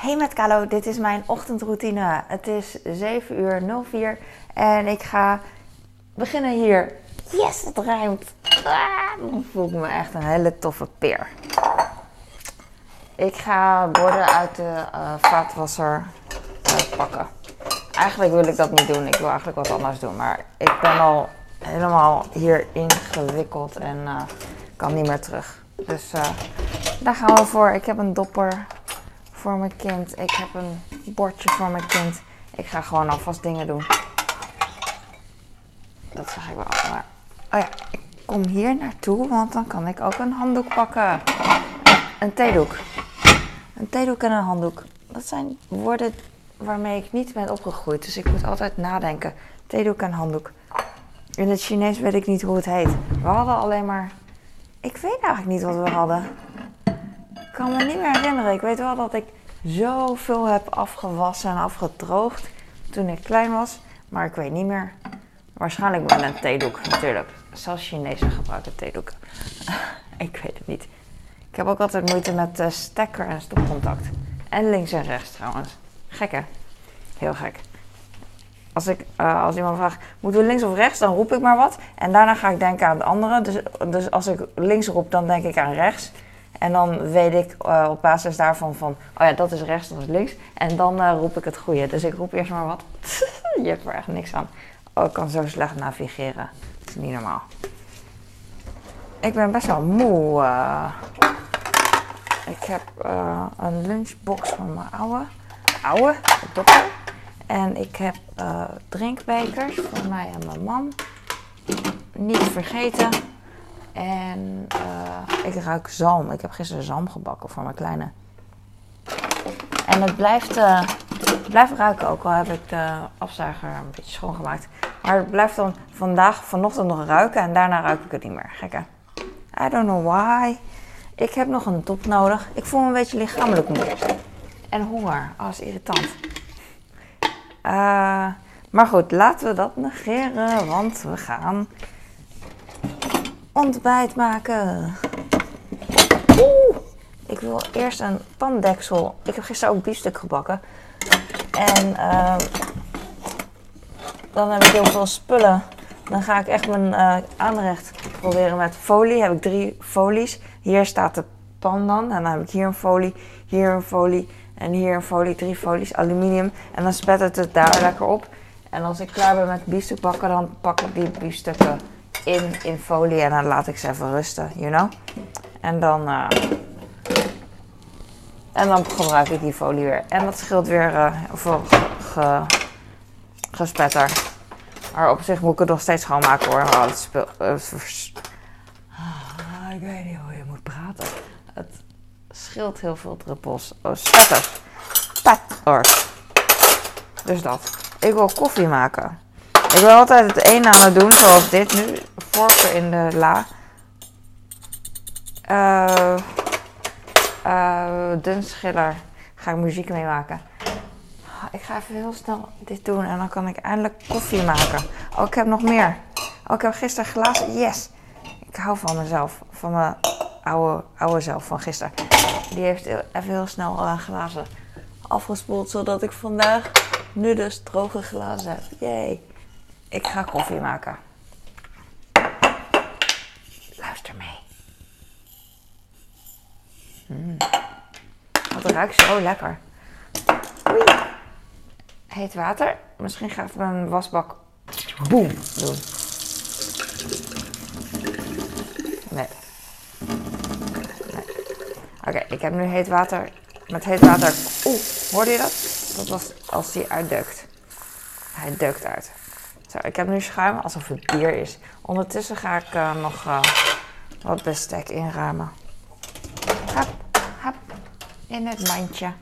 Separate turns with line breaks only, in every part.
Hey met Kalo, dit is mijn ochtendroutine. Het is 7 uur 04 en ik ga beginnen hier. Yes, het ruimt. Ah, dan voel ik me echt een hele toffe peer. Ik ga borden uit de uh, vaatwasser pakken. Eigenlijk wil ik dat niet doen. Ik wil eigenlijk wat anders doen. Maar ik ben al helemaal hier ingewikkeld en uh, kan niet meer terug. Dus daar gaan we voor. Ik heb een dopper voor mijn kind. Ik heb een bordje voor mijn kind. Ik ga gewoon alvast dingen doen. Dat zeg ik wel. Maar, oh ja, ik kom hier naartoe, want dan kan ik ook een handdoek pakken. Een theedoek. Een theedoek en een handdoek. Dat zijn woorden waarmee ik niet ben opgegroeid. Dus ik moet altijd nadenken. Theedoek en handdoek. In het Chinees weet ik niet hoe het heet. We hadden alleen maar. Ik weet eigenlijk niet wat we hadden. Kan me niet meer herinneren. Ik weet wel dat ik zoveel heb afgewassen en afgedroogd toen ik klein was. Maar ik weet niet meer. Waarschijnlijk met een theedoek natuurlijk. Zelfs Chinezen gebruiken theedoeken. ik weet het niet. Ik heb ook altijd moeite met uh, stekker en stopcontact. En links en rechts trouwens. Gek hè? Heel gek. Als, ik, uh, als iemand vraagt, moeten we links of rechts? Dan roep ik maar wat. En daarna ga ik denken aan het andere. Dus, dus als ik links roep, dan denk ik aan rechts. En dan weet ik uh, op basis daarvan van, oh ja, dat is rechts, dat is links. En dan uh, roep ik het goede. Dus ik roep eerst maar wat. Je hebt er echt niks aan. Oh, ik kan zo slecht navigeren. Dat is niet normaal. Ik ben best wel moe. Uh, ik heb een lunchbox van mijn oude, oude dokter. En ik heb drinkbekers voor mij en mijn man. Niet vergeten. En uh, ik ruik zalm. Ik heb gisteren zalm gebakken voor mijn kleine. En het blijft, het blijft ruiken, ook al heb ik de afzuiger een beetje schoongemaakt. Maar het blijft dan vandaag, vanochtend nog ruiken en daarna ruik ik het niet meer. Gekke. I don't know why. Ik heb nog een top nodig. Ik voel me een beetje lichamelijk moe. En honger. Oh, dat is irritant. Uh, maar goed, laten we dat negeren, want we gaan ontbijt maken. Oeh, ik wil eerst een pandeksel. Ik heb gisteren ook biefstuk gebakken. En uh, dan heb ik heel veel spullen. Dan ga ik echt mijn uh, aanrecht proberen met folie. Heb ik drie folies. Hier staat de pan dan. En dan heb ik hier een folie, hier een folie en hier een folie. Drie folies, aluminium. En dan spettert het daar lekker op. En als ik klaar ben met biefstuk bakken, dan pak ik die biefstukken in, in folie en dan laat ik ze even rusten, you know. En dan, uh, en dan gebruik ik die folie weer. En dat scheelt weer uh, voor ge, gespetter. Maar op zich moet ik het nog steeds schoonmaken hoor. Maar het uh, ah, ik weet niet hoe je moet praten. Het scheelt heel veel druppels. Oh, spetter. Spetter. Dus dat. Ik wil koffie maken. Ik wil altijd het een aan het doen, zoals dit nu. Vorken in de la. Uh, uh, dunschiller. Ga ik muziek mee maken. Ik ga even heel snel dit doen en dan kan ik eindelijk koffie maken. Oh, ik heb nog meer. Oh, ik heb gisteren glazen. Yes. Ik hou van mezelf. Van mijn oude, oude zelf van gisteren. Die heeft even heel snel uh, glazen afgespoeld. Zodat ik vandaag nu dus droge glazen heb. Yay. Ik ga koffie maken. Luister mee. Mm. Het ruikt zo lekker. Heet water. Misschien ga ik mijn wasbak boem doen. Nee. nee. Oké, ik heb nu heet water. Met heet water. Oeh, hoorde je dat? Dat was als die uitdukt. Hij dukt uit. Zo, ik heb nu schuim alsof het bier is. Ondertussen ga ik uh, nog uh, wat bestek inruimen. Hap, hap, in het mandje.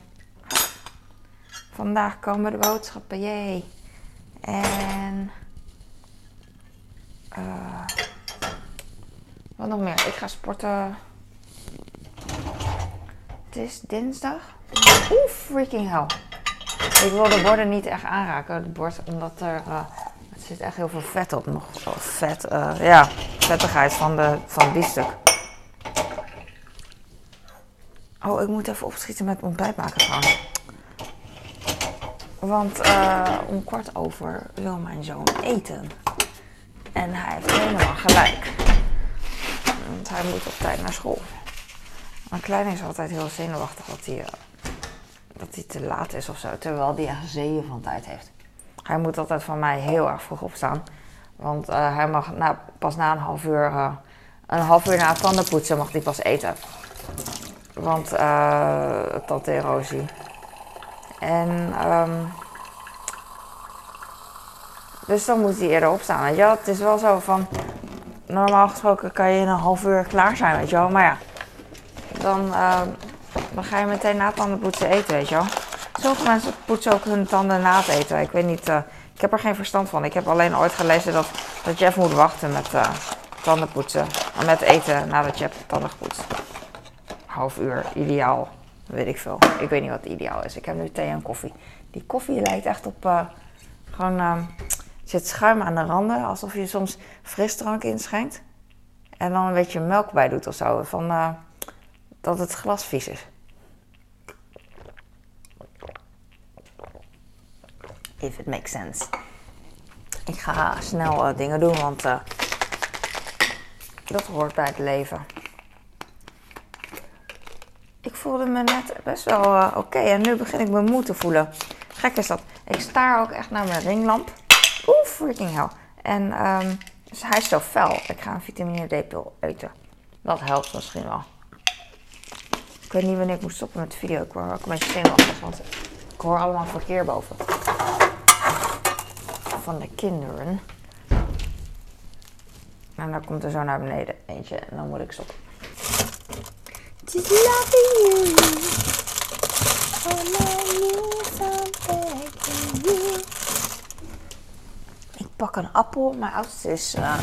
Vandaag komen de boodschappen, jee. En... Uh, wat nog meer? Ik ga sporten. Het is dinsdag. Oeh, freaking hell. Ik wil de borden niet echt aanraken, het bord, omdat er zit echt heel veel vet op. Nog vet, uh, ja, vettigheid van, de, van biefstuk. Oh, ik moet even opschieten met ontbijt maken trouwens. Want uh, om kwart over wil mijn zoon eten. En hij heeft helemaal gelijk. Want hij moet op tijd naar school. Mijn kleine is altijd heel zenuwachtig dat hij, uh, dat hij te laat is of zo. Terwijl hij echt zeeën van tijd heeft. Hij moet altijd van mij heel erg vroeg opstaan. Want uh, hij mag nou, pas na een half uur, een half uur na tandenpoetsen mag hij pas eten. Want uh, tante erosie. En um, dus dan moet hij eerder opstaan. Weet je? Het is wel zo van. Normaal gesproken kan je in een half uur klaar zijn, weet je wel. Maar ja, dan, uh, dan ga je meteen na tanden poetsen eten, weet je wel. Sommige mensen poetsen ook hun tanden na het eten. Ik weet niet, uh, ik heb er geen verstand van. Ik heb alleen ooit gelezen dat, dat Jeff moet wachten met uh, tanden poetsen. Met eten nadat je hebt tanden gepoetst half uur ideaal. Weet ik veel. Ik weet niet wat ideaal is. Ik heb nu thee en koffie. Die koffie lijkt echt op uh, gewoon. Uh, zit schuim aan de randen, alsof je soms frisdrank inschenkt. En dan een beetje melk bij doet of zo. Van dat het glas vies is. If it makes sense. Ik ga snel dingen doen, want dat hoort bij het leven ik voelde me net best wel uh, oké. En nu begin ik me moe te voelen. Gek is dat. Ik staar ook echt naar mijn ringlamp. Oeh, freaking hell. En um, dus hij is zo fel. Ik ga een vitamine D-pil eten. Dat helpt misschien wel. Ik weet niet wanneer ik moet stoppen met de video. Ik word ook een beetje zenuwachtig, want ik hoor allemaal verkeer boven. Van de kinderen. En dan komt er zo naar beneden eentje en dan moet ik stoppen. Just loving you. All I need you. Ik pak een appel. Mijn oudste is uh,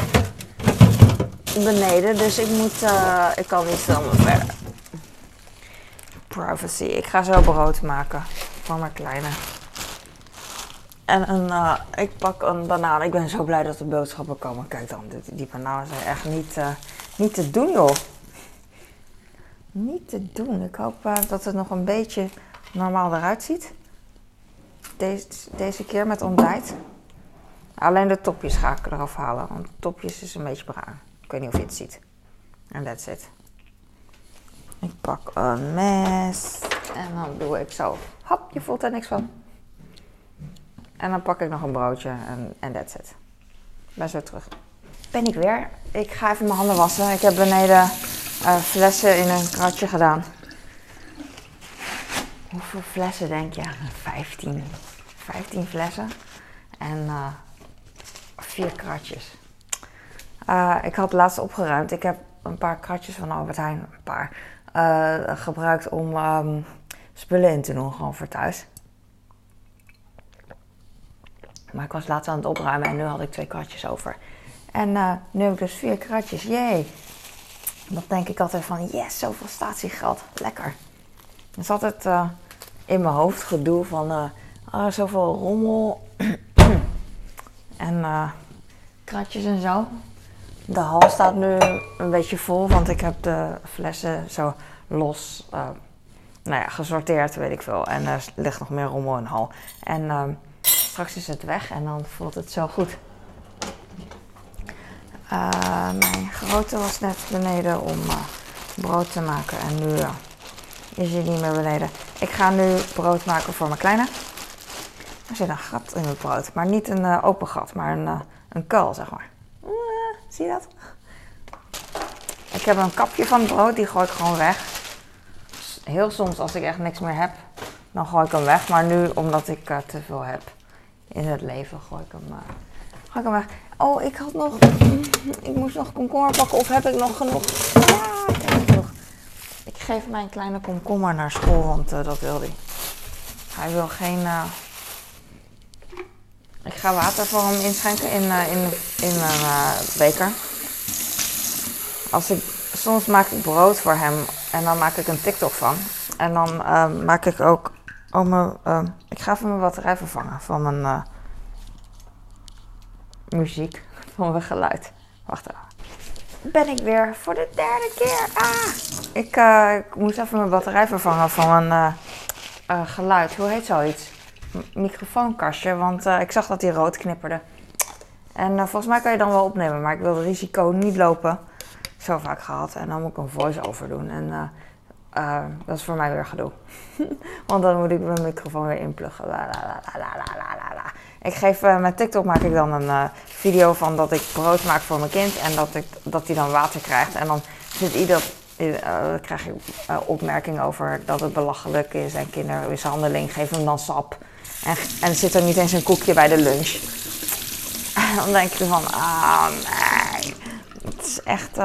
beneden, dus ik moet. Uh, ik kan niet filmen verder. Privacy. Ik ga zo brood maken van mijn kleine. En een, uh, ik pak een banaan. Ik ben zo blij dat er boodschappen komen. Kijk dan, die, die bananen zijn echt niet, niet te doen, joh niet te doen. Ik hoop uh, dat het nog een beetje normaal eruit ziet. Deze, deze keer met ontbijt. Alleen de topjes ga ik eraf halen, want topjes is een beetje bruin. Ik weet niet of je het ziet. En that's it. Ik pak een mes en dan doe ik zo. Hop, je voelt er niks van. En dan pak ik nog een broodje en, en that's it. Ben zo terug. Ben ik weer. Ik ga even mijn handen wassen. Ik heb beneden uh, flessen in een kratje gedaan. Hoeveel flessen denk je? 15. 15 flessen. En uh, vier kratjes. Uh, ik had laatst opgeruimd. Ik heb een paar kratjes van Albert Heijn, een paar, gebruikt om um, spullen in te doen, gewoon voor thuis. Maar ik was laatst aan het opruimen en nu had ik twee kratjes over. En nu heb ik dus vier kratjes. Jee. Dan denk ik altijd van, yes, zoveel statiegeld. Lekker. Er is altijd uh, in mijn hoofd gedoe van, uh, zoveel rommel. en kratjes en zo. De hal staat nu een beetje vol, want ik heb de flessen zo los, nou ja, gesorteerd, weet ik veel. En er ligt nog meer rommel in de hal. En straks is het weg en dan voelt het zo goed. Uh, mijn grote was net beneden om uh, brood te maken en nu uh, is hij niet meer beneden. Ik ga nu brood maken voor mijn kleine. Er zit een gat in het brood, maar niet een open gat, maar een, een kuil, zeg maar. zie je dat? Ik heb een kapje van brood, die gooi ik gewoon weg. Heel soms, als ik echt niks meer heb, dan gooi ik hem weg. Maar nu, omdat ik te veel heb in het leven, gooi ik hem, gooi ik hem weg. Oh, ik had nog. Ik moest nog komkommer pakken. Of heb ik nog genoeg? Ja, ik. Ik geef mijn kleine komkommer naar school, want uh, dat wil hij. Hij wil geen. Uh... Ik ga water voor hem inschenken in, uh, in, in een beker. Als ik, soms maak ik brood voor hem en dan maak ik een TikTok van. En dan maak ik ook. Oh, mijn, ik ga even mijn batterij vervangen van mijn muziek van mijn geluid. Wacht even. ben ik weer voor de derde keer. Ah! Ik, uh, ik moest even mijn batterij vervangen van uh, uh, geluid. Hoe heet zoiets? M microfoonkastje, want ik zag dat die rood knipperde. En volgens mij kan je dan wel opnemen, maar ik wil het risico niet lopen. Zo vaak gehad. En dan moet ik een voice-over doen. En dat is voor mij weer gedoe. want dan moet ik mijn microfoon weer inpluggen. Ik geef uh, met TikTok maak ik dan een uh, video van dat ik brood maak voor mijn kind en dat ik dat hij dan water krijgt. En dan vindt ieder, uh, krijg ik opmerkingen over dat het belachelijk is en kindermishandeling. Geef hem dan sap. En, en zit er niet eens een koekje bij de lunch. En dan denk je van, ah nee, het is echt.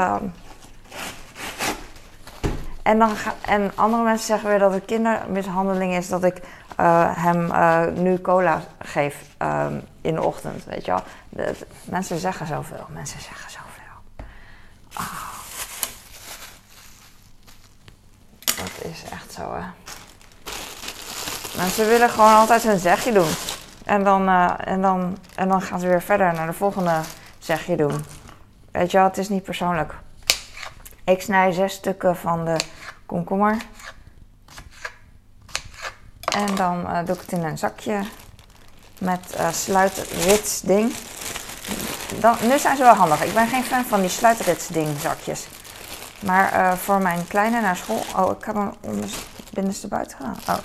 En, dan ga, en andere mensen zeggen weer dat het kindermishandeling is dat ik uh, hem uh, nu cola geef um, in de ochtend. Weet je wel? De, mensen zeggen zoveel. Mensen zeggen zoveel. Oh. Dat is echt zo, hè. Mensen willen gewoon altijd hun zegje doen. En dan, uh, en, dan, en dan gaan ze weer verder naar de volgende zegje doen. Weet je wel, het is niet persoonlijk. Ik snij zes stukken van de komkommer. En dan uh, doe ik het in een zakje met uh, sluitrits ding. Dan, nu zijn ze wel handig. Ik ben geen fan van die sluitrits ding zakjes. Maar uh, voor mijn kleine naar school... Oh, ik heb hem onder binnenste buiten gedaan. Oh,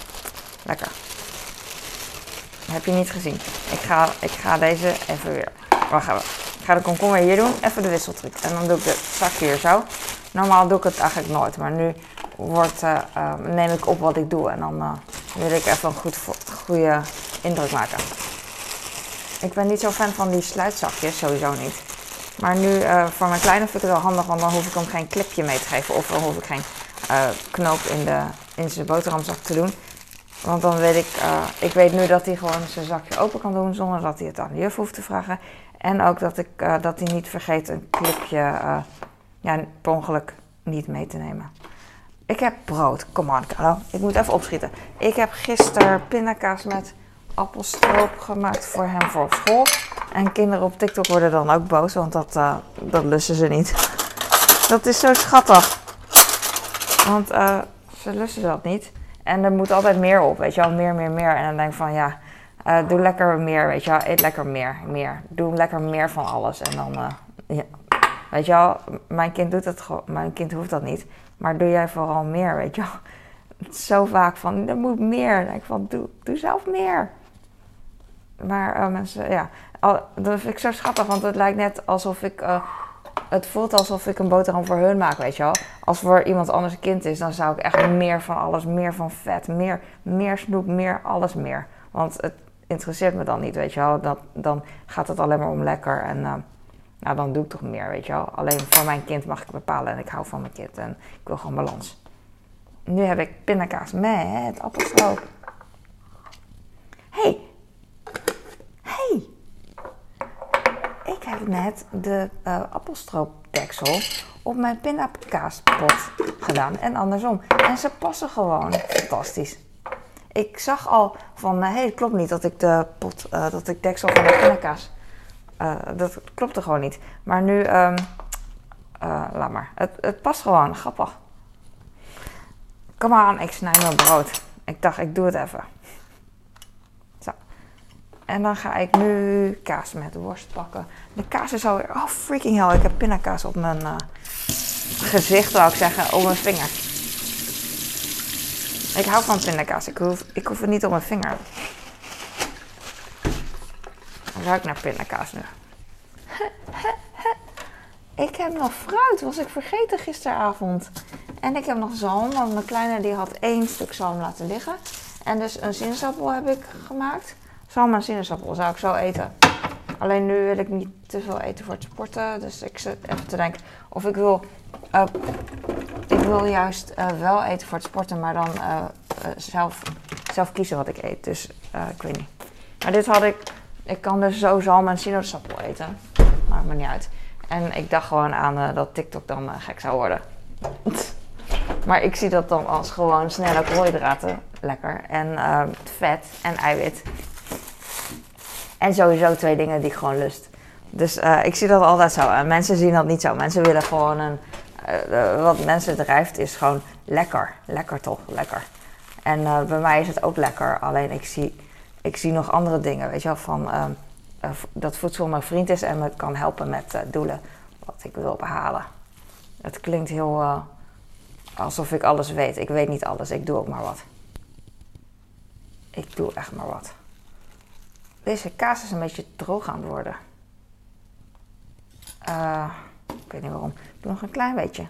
lekker. heb je niet gezien. Ik ga, ik ga deze even weer... Wacht even. Ik ga de komkommer hier doen. Even de wisseltruc. En dan doe ik het zakje hier zo. Normaal doe ik het eigenlijk nooit. Maar nu wordt, uh, neem ik op wat ik doe. En dan uh, wil ik even een goed, goede indruk maken. Ik ben niet zo fan van die sluitzakjes, sowieso niet. Maar nu voor mijn kleine vind ik het wel handig, want dan hoef ik hem geen clipje mee te geven. Of dan hoef ik geen knoop in, de, in zijn boterhamzak te doen. Want dan weet ik, ik weet nu dat hij gewoon zijn zakje open kan doen zonder dat hij het aan de juf hoeft te vragen. En ook dat, ik, dat hij niet vergeet een clipje ja, per ongeluk niet mee te nemen. Ik heb brood. Kom on, Carlo. Ik moet even opschieten. Ik heb gisteren pindakaas met appelstroop gemaakt voor hem voor school. En kinderen op TikTok worden dan ook boos, want dat, uh, dat lussen ze niet. Dat is zo schattig. Want uh, ze lussen dat niet. En er moet altijd meer op, weet je wel. Meer, meer, meer. En dan denk ik van, ja, uh, doe lekker meer, weet je wel. Eet lekker meer, meer. Doe lekker meer van alles. En dan, ja. Weet je wel, mijn kind doet het gewoon. Mijn kind hoeft dat niet. Maar doe jij vooral meer, weet je wel. Zo vaak van, er moet meer. Denk ik van, doe, doe zelf meer. Maar uh, mensen, ja, al, dat vind ik zo schattig, want het lijkt net alsof ik, uh, het voelt alsof ik een boterham voor hun maak, weet je wel. Als voor iemand anders een kind is, dan zou ik echt meer van alles, meer van vet, meer, meer snoep, meer alles meer. Want het interesseert me dan niet, weet je wel. Dat, dan gaat het alleen maar om lekker en... Uh, nou, dan doe ik toch meer, weet je wel. Alleen voor mijn kind mag ik bepalen en ik hou van mijn kind en ik wil gewoon balans. Nu heb ik pindakaas met appelstroop. hey. hey. Ik heb net de uh, appelstroopdeksel op mijn pindakaaspot gedaan en andersom. En ze passen gewoon fantastisch. Ik zag al van, hé, hey, het klopt niet dat ik de pot, uh, dat ik deksel van de pindakaas uh, dat klopte gewoon niet. Maar nu, um, uh, laat maar. Het, het past gewoon, grappig. Kom aan, ik snij mijn brood. Ik dacht, ik doe het even. Zo. En dan ga ik nu kaas met worst pakken. De kaas is alweer, oh freaking hell, ik heb pindakaas op mijn uh, gezicht, wou ik zeggen, op mijn vinger. Ik hou van pindakaas, ik hoef, ik hoef het niet op mijn vinger ruik naar pindakaas nu. ik heb nog fruit, was ik vergeten gisteravond. En ik heb nog zalm, want mijn kleine die had één stuk zalm laten liggen. En dus een sinaasappel heb ik gemaakt. Zalm en sinaasappel zou ik zo eten. Alleen nu wil ik niet te veel eten voor het sporten. Dus ik zit even te denken of ik wil... Uh, ik wil juist uh, wel eten voor het sporten, maar dan uh, zelf, zelf kiezen wat ik eet. Dus ik weet niet. Maar dit had ik ik kan dus zo zalm en sinaasappel eten. Maakt me niet uit. En ik dacht gewoon aan uh, dat TikTok dan uh, gek zou worden. maar ik zie dat dan als gewoon snelle koolhydraten. Lekker. En uh, vet en eiwit. En sowieso twee dingen die ik gewoon lust. Dus eh, ik zie dat altijd zo. En mensen zien dat niet zo. Mensen willen gewoon een. eh, wat mensen drijft is gewoon lekker. Lekker toch? Lekker. En eh, bij mij is het ook lekker. Alleen ik zie, ik zie nog andere dingen. Weet je wel, van ehm, eh, dat voedsel mijn vriend is en me kan helpen met eh, doelen wat ik wil behalen. Het klinkt heel eh, alsof ik alles weet. Ik weet niet alles. Ik doe ook maar wat. Ik doe echt maar wat. Deze kaas is een beetje droog aan het worden. Ik weet niet waarom. Ik doe nog een klein beetje.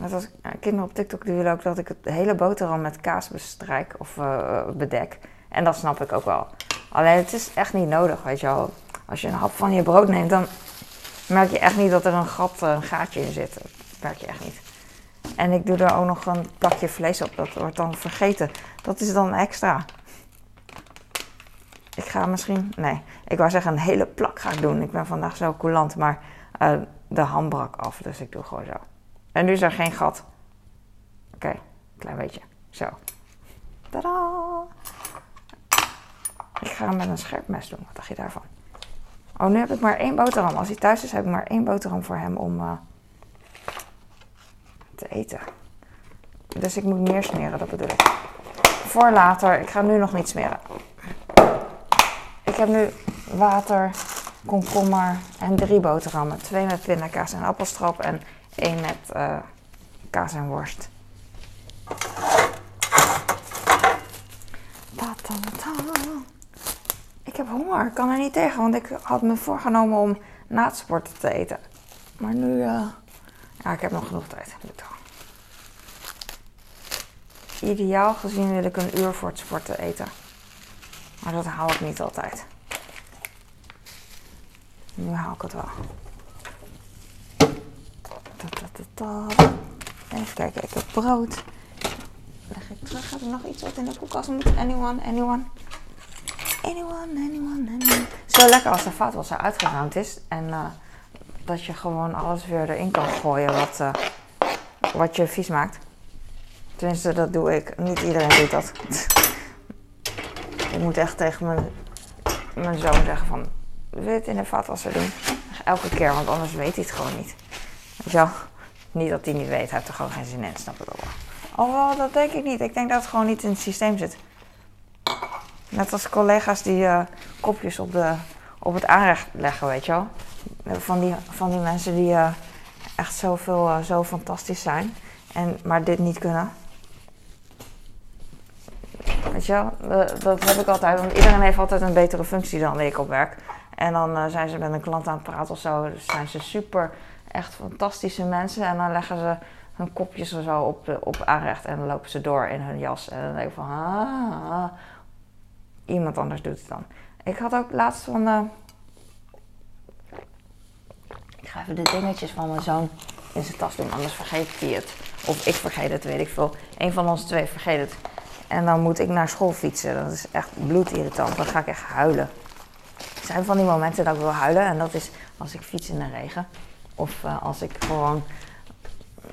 Eh, kinderen op TikTok die willen ook dat ik het hele boterham met kaas bestrijk of eh, bedek. En dat snap ik ook wel. Alleen het is echt niet nodig, weet je wel. Als je een hap van je brood neemt, dan merk je echt niet dat er een gat, een gaatje in zit. Dat merk je echt niet. En ik doe er ook nog een plakje vlees op. Dat wordt dan vergeten. Dat is dan extra. Ik ga misschien... Nee, ik wou zeggen een hele plak ga ik doen. Ik ben vandaag zo coulant, maar eh, de ham brak af. Dus ik doe gewoon zo. En nu is er geen gat. Oké, klein beetje. Zo. Tadaa! Ik ga hem met een scherp mes doen. Wat dacht je daarvan? Oh, nu heb ik maar één boterham. Als hij thuis is, heb ik maar één boterham voor hem om eh, te eten. Dus ik moet meer smeren, dat bedoel ik. Voor later. Ik ga nu nog niet smeren. Ik heb nu water, komkommer en drie boterhammen. Twee met pindakaas en appelstrop en één met eh, kaas en worst. Ik heb honger, ik kan er niet tegen, want ik had me voorgenomen om na het sporten te eten. Maar nu, eh, ja, ik heb nog genoeg tijd. Ideaal gezien wil ik een uur voor het sporten eten. Maar dat haal ik niet altijd. Nu haal ik het wel. Even kijken, ik heb brood. Leg ik terug. Heb ik nog iets wat in de koelkast moet? Anyone, anyone? Anyone, anyone, anyone. Zo lekker als de vaatwasser uitgeruimd is. En eh, dat je gewoon alles weer erin kan gooien wat, eh, wat je vies maakt. Tenminste, dat doe ik. Niet iedereen doet dat. ik moet echt tegen mijn, mijn zoon zeggen van... Wil het in de vaatwasser doen? Elke keer, want anders weet hij het gewoon niet. Weet? Niet dat hij niet weet, hij heeft er gewoon geen zin in, snap ook wel. Oh, dat denk ik niet. Ik denk dat het gewoon niet in het systeem zit. Net als collega's die eh, kopjes op, de, op het aanrecht leggen, weet je wel. Van die, van die mensen die eh, echt zoveel, eh, zo fantastisch zijn, en, maar dit niet kunnen. Weet je wel, dat heb ik altijd, want iedereen heeft altijd een betere functie dan ik op werk. En dan zijn ze met een klant aan het praten of zo, dus zijn ze super, echt fantastische mensen. En dan leggen ze hun kopjes er zo op, de, op aanrecht en dan lopen ze door in hun jas. En dan denk ik van, ah, iemand anders doet het dan. Ik had ook laatst van, eh, ik ga even de dingetjes van mijn zoon in zijn tas doen, anders vergeet hij het. Of ik vergeet het, weet ik veel. Een van ons twee vergeet het. En dan moet ik naar school fietsen. Dat is echt bloedirritant. Dan ga ik echt huilen. Er zijn van die momenten dat ik wil huilen. En dat is als ik fiets in de regen. Of eh, als ik gewoon...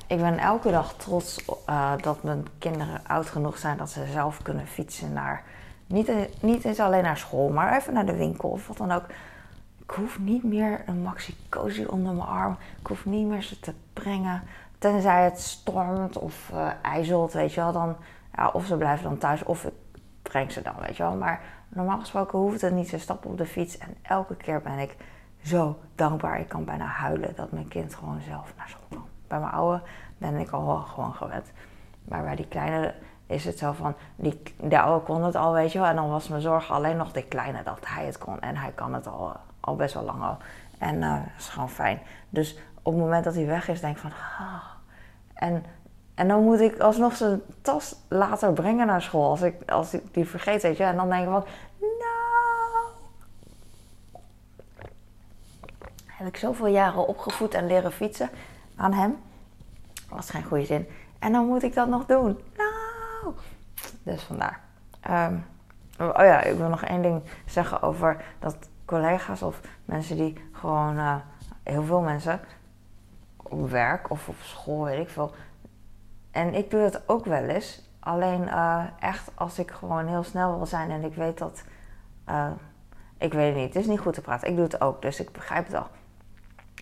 Ik ben elke dag trots eh, dat mijn kinderen oud genoeg zijn dat ze zelf kunnen fietsen naar... Niet, niet eens alleen naar school, maar even naar de winkel of wat dan ook. Ik hoef niet meer een maxi cozy onder mijn arm. Ik hoef niet meer ze te brengen. Tenzij het stormt of uh, ijzelt, weet je wel. Dan, ja, of ze blijven dan thuis of ik breng ze dan, weet je wel. Maar normaal gesproken hoeft het niet. Ze stappen op de fiets en elke keer ben ik zo dankbaar. Ik kan bijna huilen dat mijn kind gewoon zelf naar school kan. Bij mijn oude ben ik al gewoon gewend. Maar bij die kleine is het zo van, die, de oude kon het al, weet je wel. En dan was mijn zorg alleen nog de kleine dat hij het kon. En hij kan het al, al best wel lang al. En uh, dat is gewoon fijn. Dus op het moment dat hij weg is, denk ik van, ah. En, en dan moet ik alsnog zijn tas later brengen naar school. Als ik, als ik die vergeet, weet je. En dan denk ik van, nou. Heb ik zoveel jaren opgevoed en leren fietsen aan hem. Was geen goede zin. En dan moet ik dat nog doen. Nou. Dus vandaar. Um, oh ja, ik wil nog één ding zeggen over dat collega's of mensen die gewoon, uh, heel veel mensen op werk of op school, weet ik veel. En ik doe dat ook wel eens. Alleen uh, echt als ik gewoon heel snel wil zijn en ik weet dat uh, Ik weet het niet. Het is niet goed te praten. Ik doe het ook, dus ik begrijp het al.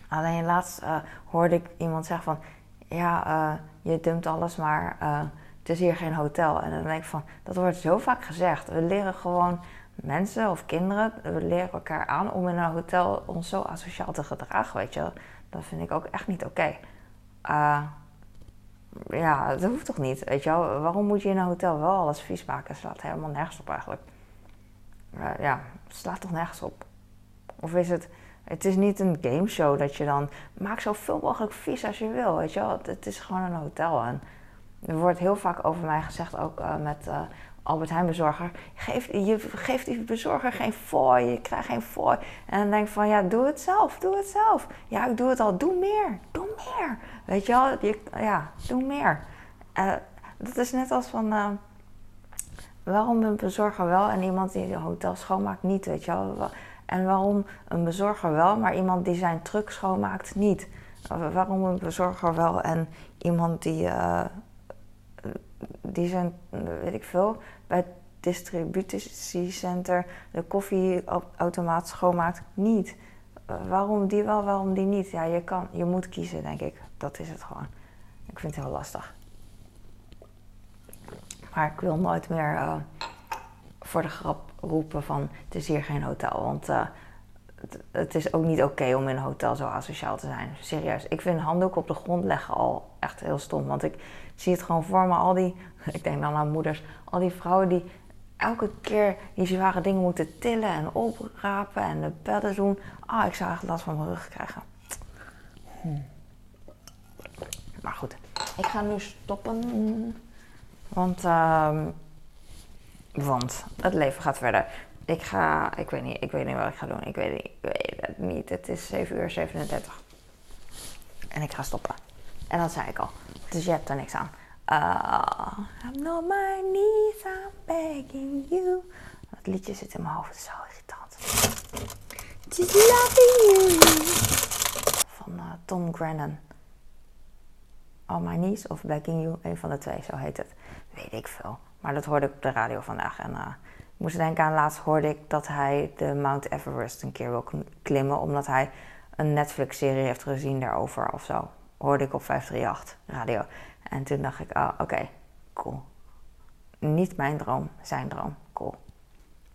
Alleen laatst uh, hoorde ik iemand zeggen van... Ja, uh, je dumpt alles, maar uh, het is hier geen hotel. En dan denk ik van... Dat wordt zo vaak gezegd. We leren gewoon mensen of kinderen... We leren elkaar aan om in een hotel ons zo asociaal te gedragen, weet je Dat vind ik ook echt niet oké. Ja, dat hoeft toch niet, weet je wel. Waarom moet je in een hotel wel alles vies maken? Het slaat helemaal nergens op eigenlijk. ja, slaat toch nergens op. Of is het het is niet een gameshow dat je dan maak zoveel mogelijk vies als je wil, weet je wel. Het is gewoon een hotel. En er wordt heel vaak over mij gezegd, ook uh, met uh, Albert Heijn bezorger. Geef, je geeft die bezorger geen fooi, je krijgt geen fooi. En dan denk ik van, ja, doe het zelf, doe het zelf. Ja, ik doe het al, doe meer, doe meer. Weet je wel, je, ja, doe meer. Uh, dat is net als van, waarom een bezorger wel en iemand die een hotel schoonmaakt niet, weet je wel. En waarom een bezorger wel, maar iemand die zijn truck schoonmaakt niet? Waarom een bezorger wel en iemand die, uh, die zijn, weet ik veel, bij het distributiecenter de koffieautomaat schoonmaakt niet? waarom die wel, waarom die niet? Ja, je, kan, je moet kiezen, denk ik. Dat is het gewoon. Ik vind het heel lastig. Maar ik wil nooit meer uh, voor de grap roepen van het is hier geen hotel. Want uh, het, het, is ook niet oké om in een hotel zo asociaal te zijn. Serieus. Ik vind handdoeken op de grond leggen al echt heel stom. Want ik zie het gewoon voor me. Al die, ik denk dan aan moeders, al die vrouwen die elke keer die zware dingen moeten tillen en oprapen en de bedden doen. Ah, ik zou echt last van mijn rug krijgen. Hm. Maar goed, ik ga nu stoppen. Want uh, want het leven gaat verder. Ik ga, ik weet niet, ik weet niet wat ik ga doen. Ik weet, niet, ik weet het niet. Het is 7 uur 37. En ik ga stoppen. En dat zei ik al. Dus je hebt er niks aan. Uh, I'm on my knees, I'm begging you. Dat liedje zit in mijn hoofd, het is zo irritant. Just loving you. Van uh, Tom Grennan. On my knees of begging you, een van de twee, zo heet het. Weet ik veel. Maar dat hoorde ik op de radio vandaag. En uh, ik moest denken aan laatst hoorde ik dat hij de Mount Everest een keer wil klimmen. Omdat hij een Netflix-serie heeft gezien daarover of zo. Hoorde ik op 538 radio. En toen dacht ik, oh, oké, cool. Niet mijn droom, zijn droom. Cool.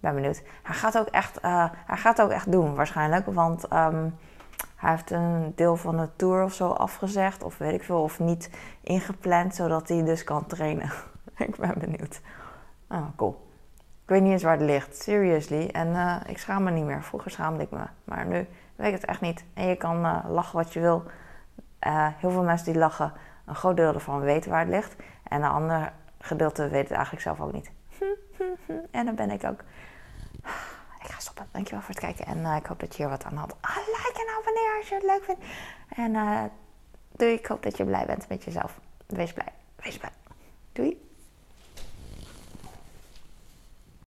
Ben benieuwd. Hij gaat ook echt, uh, hij gaat ook echt doen waarschijnlijk. Want um, hij heeft een deel van de tour of zo afgezegd. Of weet ik veel. Of niet ingepland. Zodat hij dus kan trainen. ik ben benieuwd. Oh, cool. Ik weet niet eens waar het ligt, seriously. En uh, ik schaam me niet meer. Vroeger schaamde ik me, maar nu weet ik het echt niet. En je kan uh, lachen wat je wil. Uh, heel veel mensen die lachen, een groot deel ervan weten waar het ligt. En een ander gedeelte weet het eigenlijk zelf ook niet. en dan ben ik ook. Ik ga stoppen. Dankjewel voor het kijken. En ik hoop dat je hier wat aan had. Ah, like en abonneer als je het leuk vindt. En doei, ik hoop dat je blij bent met jezelf. Wees blij. Wees blij.